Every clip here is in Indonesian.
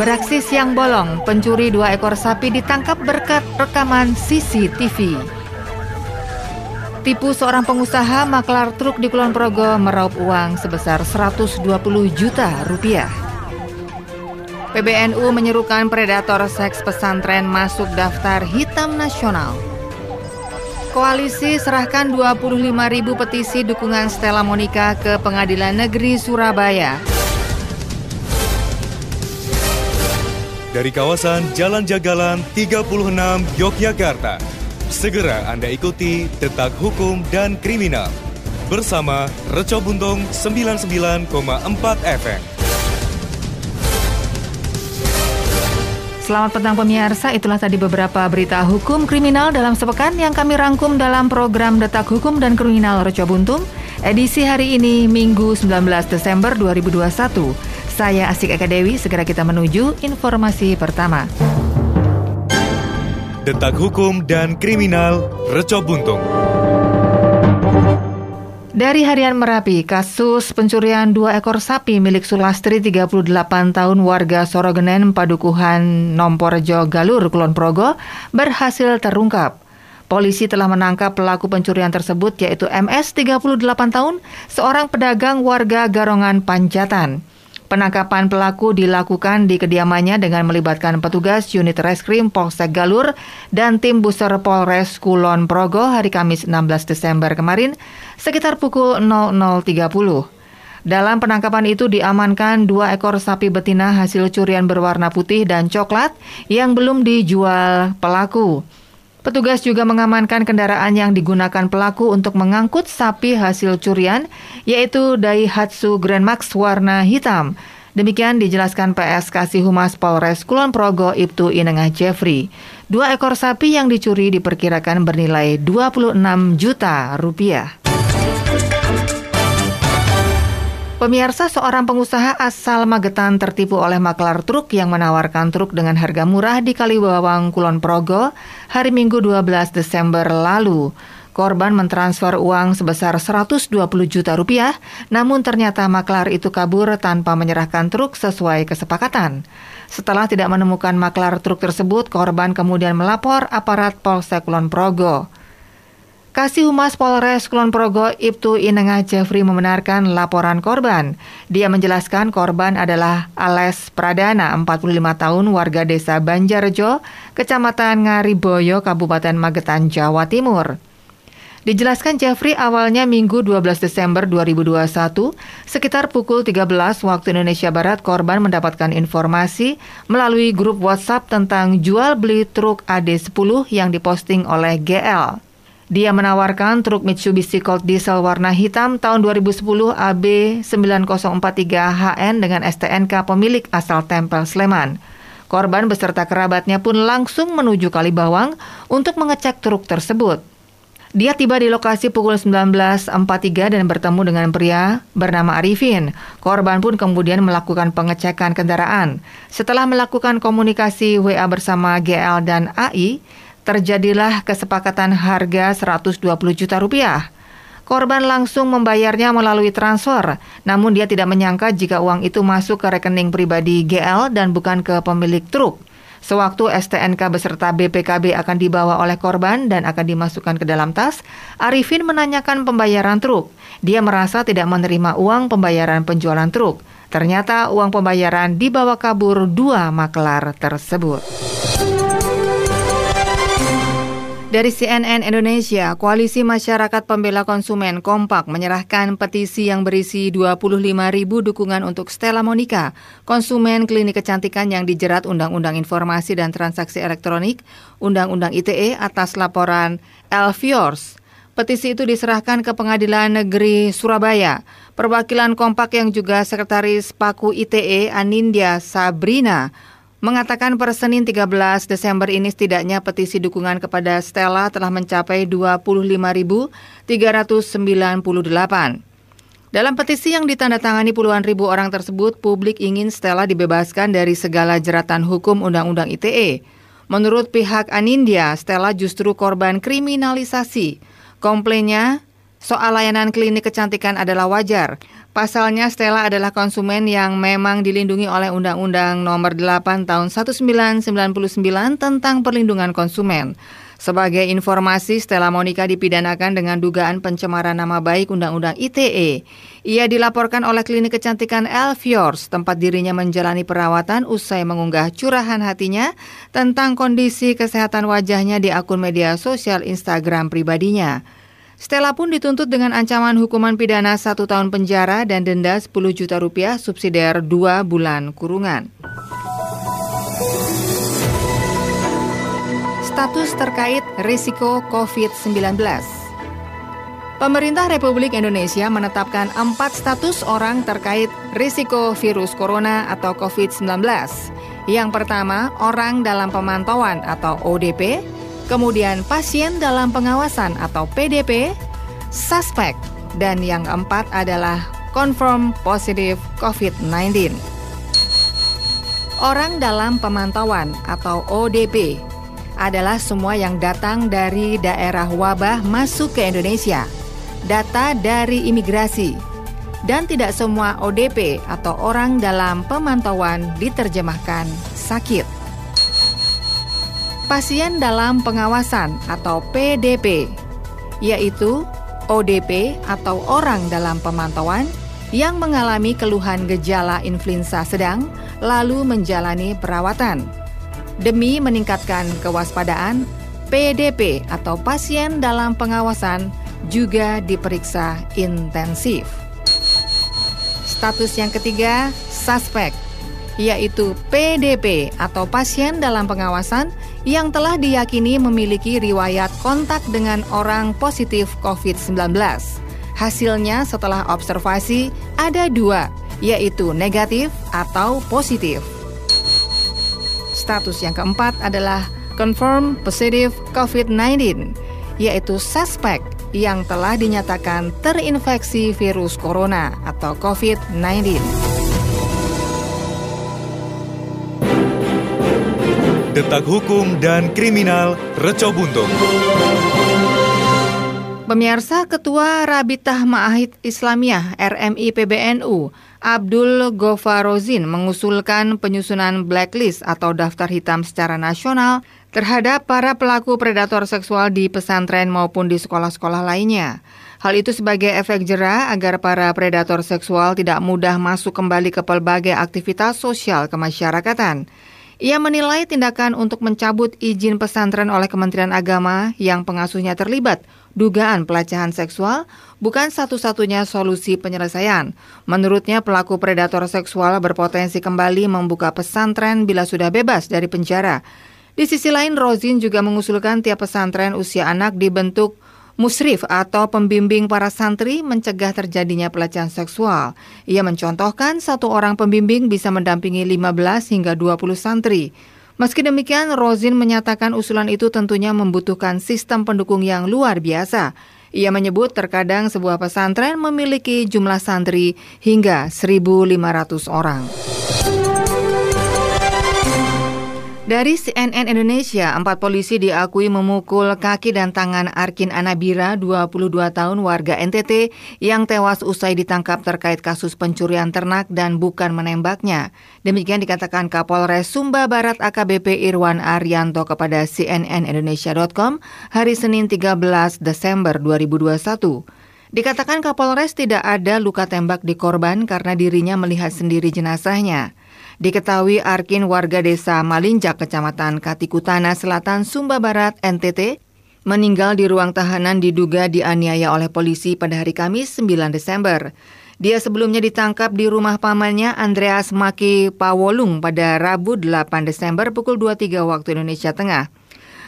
Beraksi siang bolong, pencuri dua ekor sapi ditangkap berkat rekaman CCTV. Tipu seorang pengusaha maklar truk di Kulon Progo meraup uang sebesar 120 juta rupiah. PBNU menyerukan predator seks pesantren masuk daftar hitam nasional. Koalisi serahkan 25 ribu petisi dukungan Stella Monica ke Pengadilan Negeri Surabaya. Dari kawasan Jalan Jagalan 36 Yogyakarta. Segera Anda ikuti Detak Hukum dan Kriminal bersama Reco Buntung 99,4 FM. Selamat petang pemirsa, itulah tadi beberapa berita hukum kriminal dalam sepekan yang kami rangkum dalam program Detak Hukum dan Kriminal Reco Buntung, edisi hari ini Minggu 19 Desember 2021. Saya Asik Eka Dewi, segera kita menuju informasi pertama. Detak Hukum dan Kriminal Reco Buntung. Dari Harian Merapi, kasus pencurian dua ekor sapi milik Sulastri 38 tahun warga Sorogenen, Padukuhan Nomporjo Galur, Kulon Progo, berhasil terungkap. Polisi telah menangkap pelaku pencurian tersebut yaitu MS 38 tahun, seorang pedagang warga Garongan Panjatan. Penangkapan pelaku dilakukan di kediamannya dengan melibatkan petugas unit reskrim Polsek Galur dan tim buser Polres Kulon Progo hari Kamis 16 Desember kemarin sekitar pukul 00.30. Dalam penangkapan itu diamankan dua ekor sapi betina hasil curian berwarna putih dan coklat yang belum dijual pelaku. Petugas juga mengamankan kendaraan yang digunakan pelaku untuk mengangkut sapi hasil curian, yaitu Daihatsu Grand Max warna hitam. Demikian dijelaskan PS Kasih Humas Polres Kulon Progo Ibtu Inengah Jeffrey. Dua ekor sapi yang dicuri diperkirakan bernilai 26 juta rupiah. Pemirsa seorang pengusaha asal Magetan tertipu oleh maklar truk yang menawarkan truk dengan harga murah di Kaliwawang, Kulon Progo hari Minggu 12 Desember lalu. Korban mentransfer uang sebesar 120 juta rupiah, namun ternyata maklar itu kabur tanpa menyerahkan truk sesuai kesepakatan. Setelah tidak menemukan maklar truk tersebut, korban kemudian melapor aparat Polsek Kulon Progo. Kasih Humas Polres Kulon Progo Ibtu Inengah Jeffrey membenarkan laporan korban. Dia menjelaskan korban adalah Ales Pradana, 45 tahun, warga desa Banjarjo, Kecamatan Ngariboyo, Kabupaten Magetan, Jawa Timur. Dijelaskan Jeffrey awalnya Minggu 12 Desember 2021, sekitar pukul 13 waktu Indonesia Barat, korban mendapatkan informasi melalui grup WhatsApp tentang jual beli truk AD10 yang diposting oleh GL. Dia menawarkan truk Mitsubishi Colt diesel warna hitam tahun 2010 AB 9043HN dengan STNK pemilik asal Tempel Sleman. Korban beserta kerabatnya pun langsung menuju Kalibawang untuk mengecek truk tersebut. Dia tiba di lokasi pukul 19.43 dan bertemu dengan pria bernama Arifin. Korban pun kemudian melakukan pengecekan kendaraan. Setelah melakukan komunikasi WA bersama GL dan AI, terjadilah kesepakatan harga 120 juta rupiah. Korban langsung membayarnya melalui transfer, namun dia tidak menyangka jika uang itu masuk ke rekening pribadi GL dan bukan ke pemilik truk. Sewaktu STNK beserta BPKB akan dibawa oleh korban dan akan dimasukkan ke dalam tas, Arifin menanyakan pembayaran truk. Dia merasa tidak menerima uang pembayaran penjualan truk. Ternyata uang pembayaran dibawa kabur dua maklar tersebut. Dari CNN Indonesia, Koalisi Masyarakat Pembela Konsumen kompak menyerahkan petisi yang berisi 25 ribu dukungan untuk Stella Monica, konsumen klinik kecantikan yang dijerat Undang-Undang Informasi dan Transaksi Elektronik, Undang-Undang ITE atas laporan Elviors. Petisi itu diserahkan ke Pengadilan Negeri Surabaya. Perwakilan kompak yang juga Sekretaris Paku ITE Anindya Sabrina mengatakan per Senin 13 Desember ini setidaknya petisi dukungan kepada Stella telah mencapai 25.398. Dalam petisi yang ditandatangani puluhan ribu orang tersebut, publik ingin Stella dibebaskan dari segala jeratan hukum Undang-Undang ITE. Menurut pihak Anindya, Stella justru korban kriminalisasi. Komplainnya, Soal layanan klinik kecantikan adalah wajar. Pasalnya Stella adalah konsumen yang memang dilindungi oleh Undang-Undang Nomor 8 Tahun 1999 tentang Perlindungan Konsumen. Sebagai informasi, Stella Monica dipidanakan dengan dugaan pencemaran nama baik Undang-Undang ITE. Ia dilaporkan oleh klinik kecantikan Elfiors, tempat dirinya menjalani perawatan usai mengunggah curahan hatinya tentang kondisi kesehatan wajahnya di akun media sosial Instagram pribadinya. Stella pun dituntut dengan ancaman hukuman pidana satu tahun penjara dan denda 10 juta rupiah subsidiar dua bulan kurungan. Status terkait risiko COVID-19 Pemerintah Republik Indonesia menetapkan empat status orang terkait risiko virus corona atau COVID-19. Yang pertama, orang dalam pemantauan atau ODP, kemudian pasien dalam pengawasan atau PDP, suspek, dan yang keempat adalah confirm positif COVID-19. Orang dalam pemantauan atau ODP adalah semua yang datang dari daerah wabah masuk ke Indonesia, data dari imigrasi, dan tidak semua ODP atau orang dalam pemantauan diterjemahkan sakit. Pasien dalam pengawasan atau PDP, yaitu ODP atau orang dalam pemantauan yang mengalami keluhan gejala influenza sedang lalu menjalani perawatan Demi meningkatkan kewaspadaan, PDP atau pasien dalam pengawasan juga diperiksa intensif. Status yang ketiga, suspek, yaitu PDP atau pasien dalam pengawasan yang telah diyakini memiliki riwayat kontak dengan orang positif COVID-19. Hasilnya setelah observasi ada dua, yaitu negatif atau positif. Status yang keempat adalah confirm positive COVID-19, yaitu suspek yang telah dinyatakan terinfeksi virus corona atau COVID-19. Detak Hukum dan Kriminal Reco Buntung. Pemirsa Ketua Rabitah Ma'ahid Islamiyah RMI PBNU Abdul Gofarozin mengusulkan penyusunan blacklist atau daftar hitam secara nasional terhadap para pelaku predator seksual di pesantren maupun di sekolah-sekolah lainnya. Hal itu sebagai efek jerah agar para predator seksual tidak mudah masuk kembali ke pelbagai aktivitas sosial kemasyarakatan. Ia menilai tindakan untuk mencabut izin pesantren oleh Kementerian Agama yang pengasuhnya terlibat dugaan pelecehan seksual bukan satu-satunya solusi penyelesaian. Menurutnya, pelaku predator seksual berpotensi kembali membuka pesantren bila sudah bebas dari penjara. Di sisi lain, Rozin juga mengusulkan tiap pesantren usia anak dibentuk musrif atau pembimbing para santri mencegah terjadinya pelecehan seksual. Ia mencontohkan satu orang pembimbing bisa mendampingi 15 hingga 20 santri. Meski demikian, Rozin menyatakan usulan itu tentunya membutuhkan sistem pendukung yang luar biasa. Ia menyebut terkadang sebuah pesantren memiliki jumlah santri hingga 1.500 orang. Dari CNN Indonesia, empat polisi diakui memukul kaki dan tangan Arkin Anabira, 22 tahun warga NTT, yang tewas usai ditangkap terkait kasus pencurian ternak dan bukan menembaknya. Demikian dikatakan Kapolres Sumba Barat AKBP Irwan Arianto kepada cnnindonesia.com hari Senin 13 Desember 2021. Dikatakan Kapolres tidak ada luka tembak di korban karena dirinya melihat sendiri jenazahnya. Diketahui Arkin warga desa Malinjak, Kecamatan Katikutana Selatan, Sumba Barat, NTT, meninggal di ruang tahanan diduga dianiaya oleh polisi pada hari Kamis 9 Desember. Dia sebelumnya ditangkap di rumah pamannya Andreas Maki Pawolung pada Rabu 8 Desember pukul 23 waktu Indonesia Tengah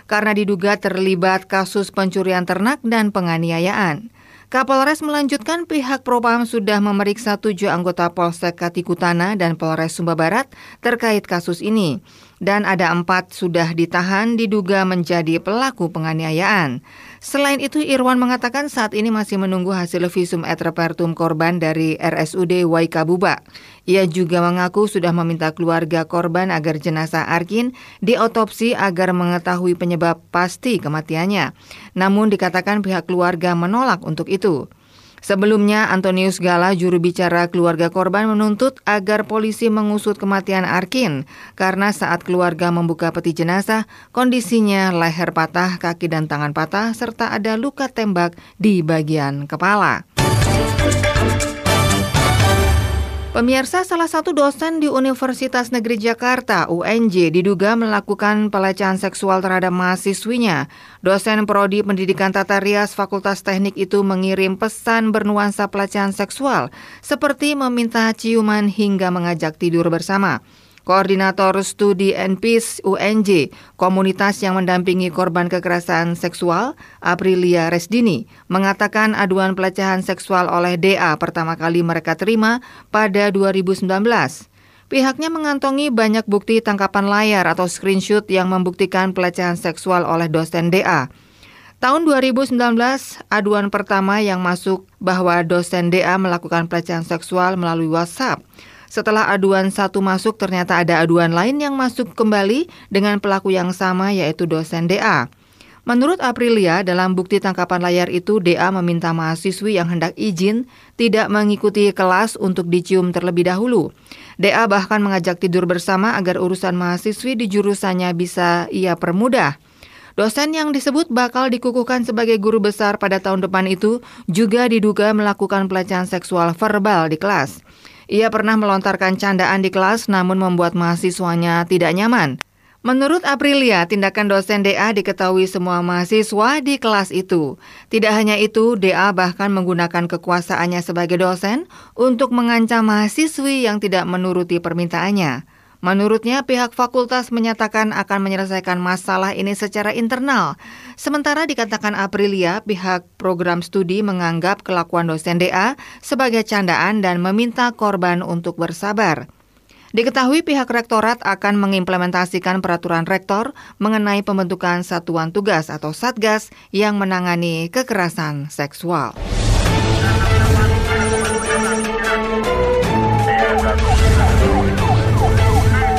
karena diduga terlibat kasus pencurian ternak dan penganiayaan. Kapolres melanjutkan pihak Propam sudah memeriksa tujuh anggota Polsek Katikutana dan Polres Sumba Barat terkait kasus ini. Dan ada empat sudah ditahan diduga menjadi pelaku penganiayaan. Selain itu, Irwan mengatakan saat ini masih menunggu hasil visum et repertum korban dari RSUD Waikabuba. Ia juga mengaku sudah meminta keluarga korban agar jenazah Arkin diotopsi agar mengetahui penyebab pasti kematiannya. Namun dikatakan pihak keluarga menolak untuk itu. Sebelumnya, Antonius Gala, juru bicara keluarga korban menuntut agar polisi mengusut kematian Arkin karena saat keluarga membuka peti jenazah, kondisinya leher patah, kaki dan tangan patah, serta ada luka tembak di bagian kepala. Pemirsa salah satu dosen di Universitas Negeri Jakarta UNJ diduga melakukan pelecehan seksual terhadap mahasiswinya. Dosen Prodi Pendidikan Tata Rias Fakultas Teknik itu mengirim pesan bernuansa pelecehan seksual seperti meminta ciuman hingga mengajak tidur bersama. Koordinator Studi NPIS UNJ, komunitas yang mendampingi korban kekerasan seksual, Aprilia Resdini, mengatakan aduan pelecehan seksual oleh DA pertama kali mereka terima pada 2019. Pihaknya mengantongi banyak bukti tangkapan layar atau screenshot yang membuktikan pelecehan seksual oleh dosen DA. Tahun 2019, aduan pertama yang masuk bahwa dosen DA melakukan pelecehan seksual melalui WhatsApp. Setelah aduan satu masuk, ternyata ada aduan lain yang masuk kembali dengan pelaku yang sama yaitu dosen DA. Menurut Aprilia, dalam bukti tangkapan layar itu, DA meminta mahasiswi yang hendak izin tidak mengikuti kelas untuk dicium terlebih dahulu. DA bahkan mengajak tidur bersama agar urusan mahasiswi di jurusannya bisa ia permudah. Dosen yang disebut bakal dikukuhkan sebagai guru besar pada tahun depan itu juga diduga melakukan pelecehan seksual verbal di kelas. Ia pernah melontarkan candaan di kelas namun membuat mahasiswanya tidak nyaman. Menurut Aprilia, tindakan dosen DA diketahui semua mahasiswa di kelas itu. Tidak hanya itu, DA bahkan menggunakan kekuasaannya sebagai dosen untuk mengancam mahasiswi yang tidak menuruti permintaannya. Menurutnya, pihak fakultas menyatakan akan menyelesaikan masalah ini secara internal. Sementara dikatakan Aprilia, pihak program studi menganggap kelakuan dosen DA sebagai candaan dan meminta korban untuk bersabar. Diketahui pihak rektorat akan mengimplementasikan peraturan rektor mengenai pembentukan satuan tugas atau satgas yang menangani kekerasan seksual.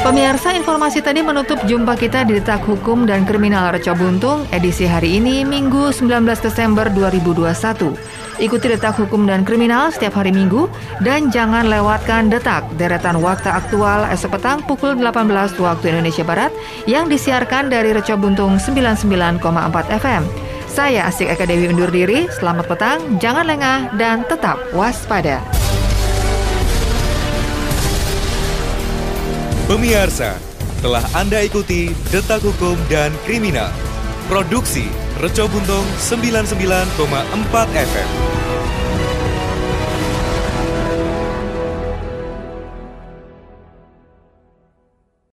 Pemirsa informasi tadi menutup jumpa kita di Detak Hukum dan Kriminal Reco Buntung edisi hari ini Minggu 19 Desember 2021. Ikuti Detak Hukum dan Kriminal setiap hari Minggu dan jangan lewatkan Detak deretan waktu aktual esok petang pukul 18 waktu Indonesia Barat yang disiarkan dari Reco Buntung 99,4 FM. Saya Asik Eka Dewi undur diri, selamat petang, jangan lengah, dan tetap waspada. Pemirsa, telah Anda ikuti Detak Hukum dan Kriminal. Produksi Reco Buntung 99,4 FM.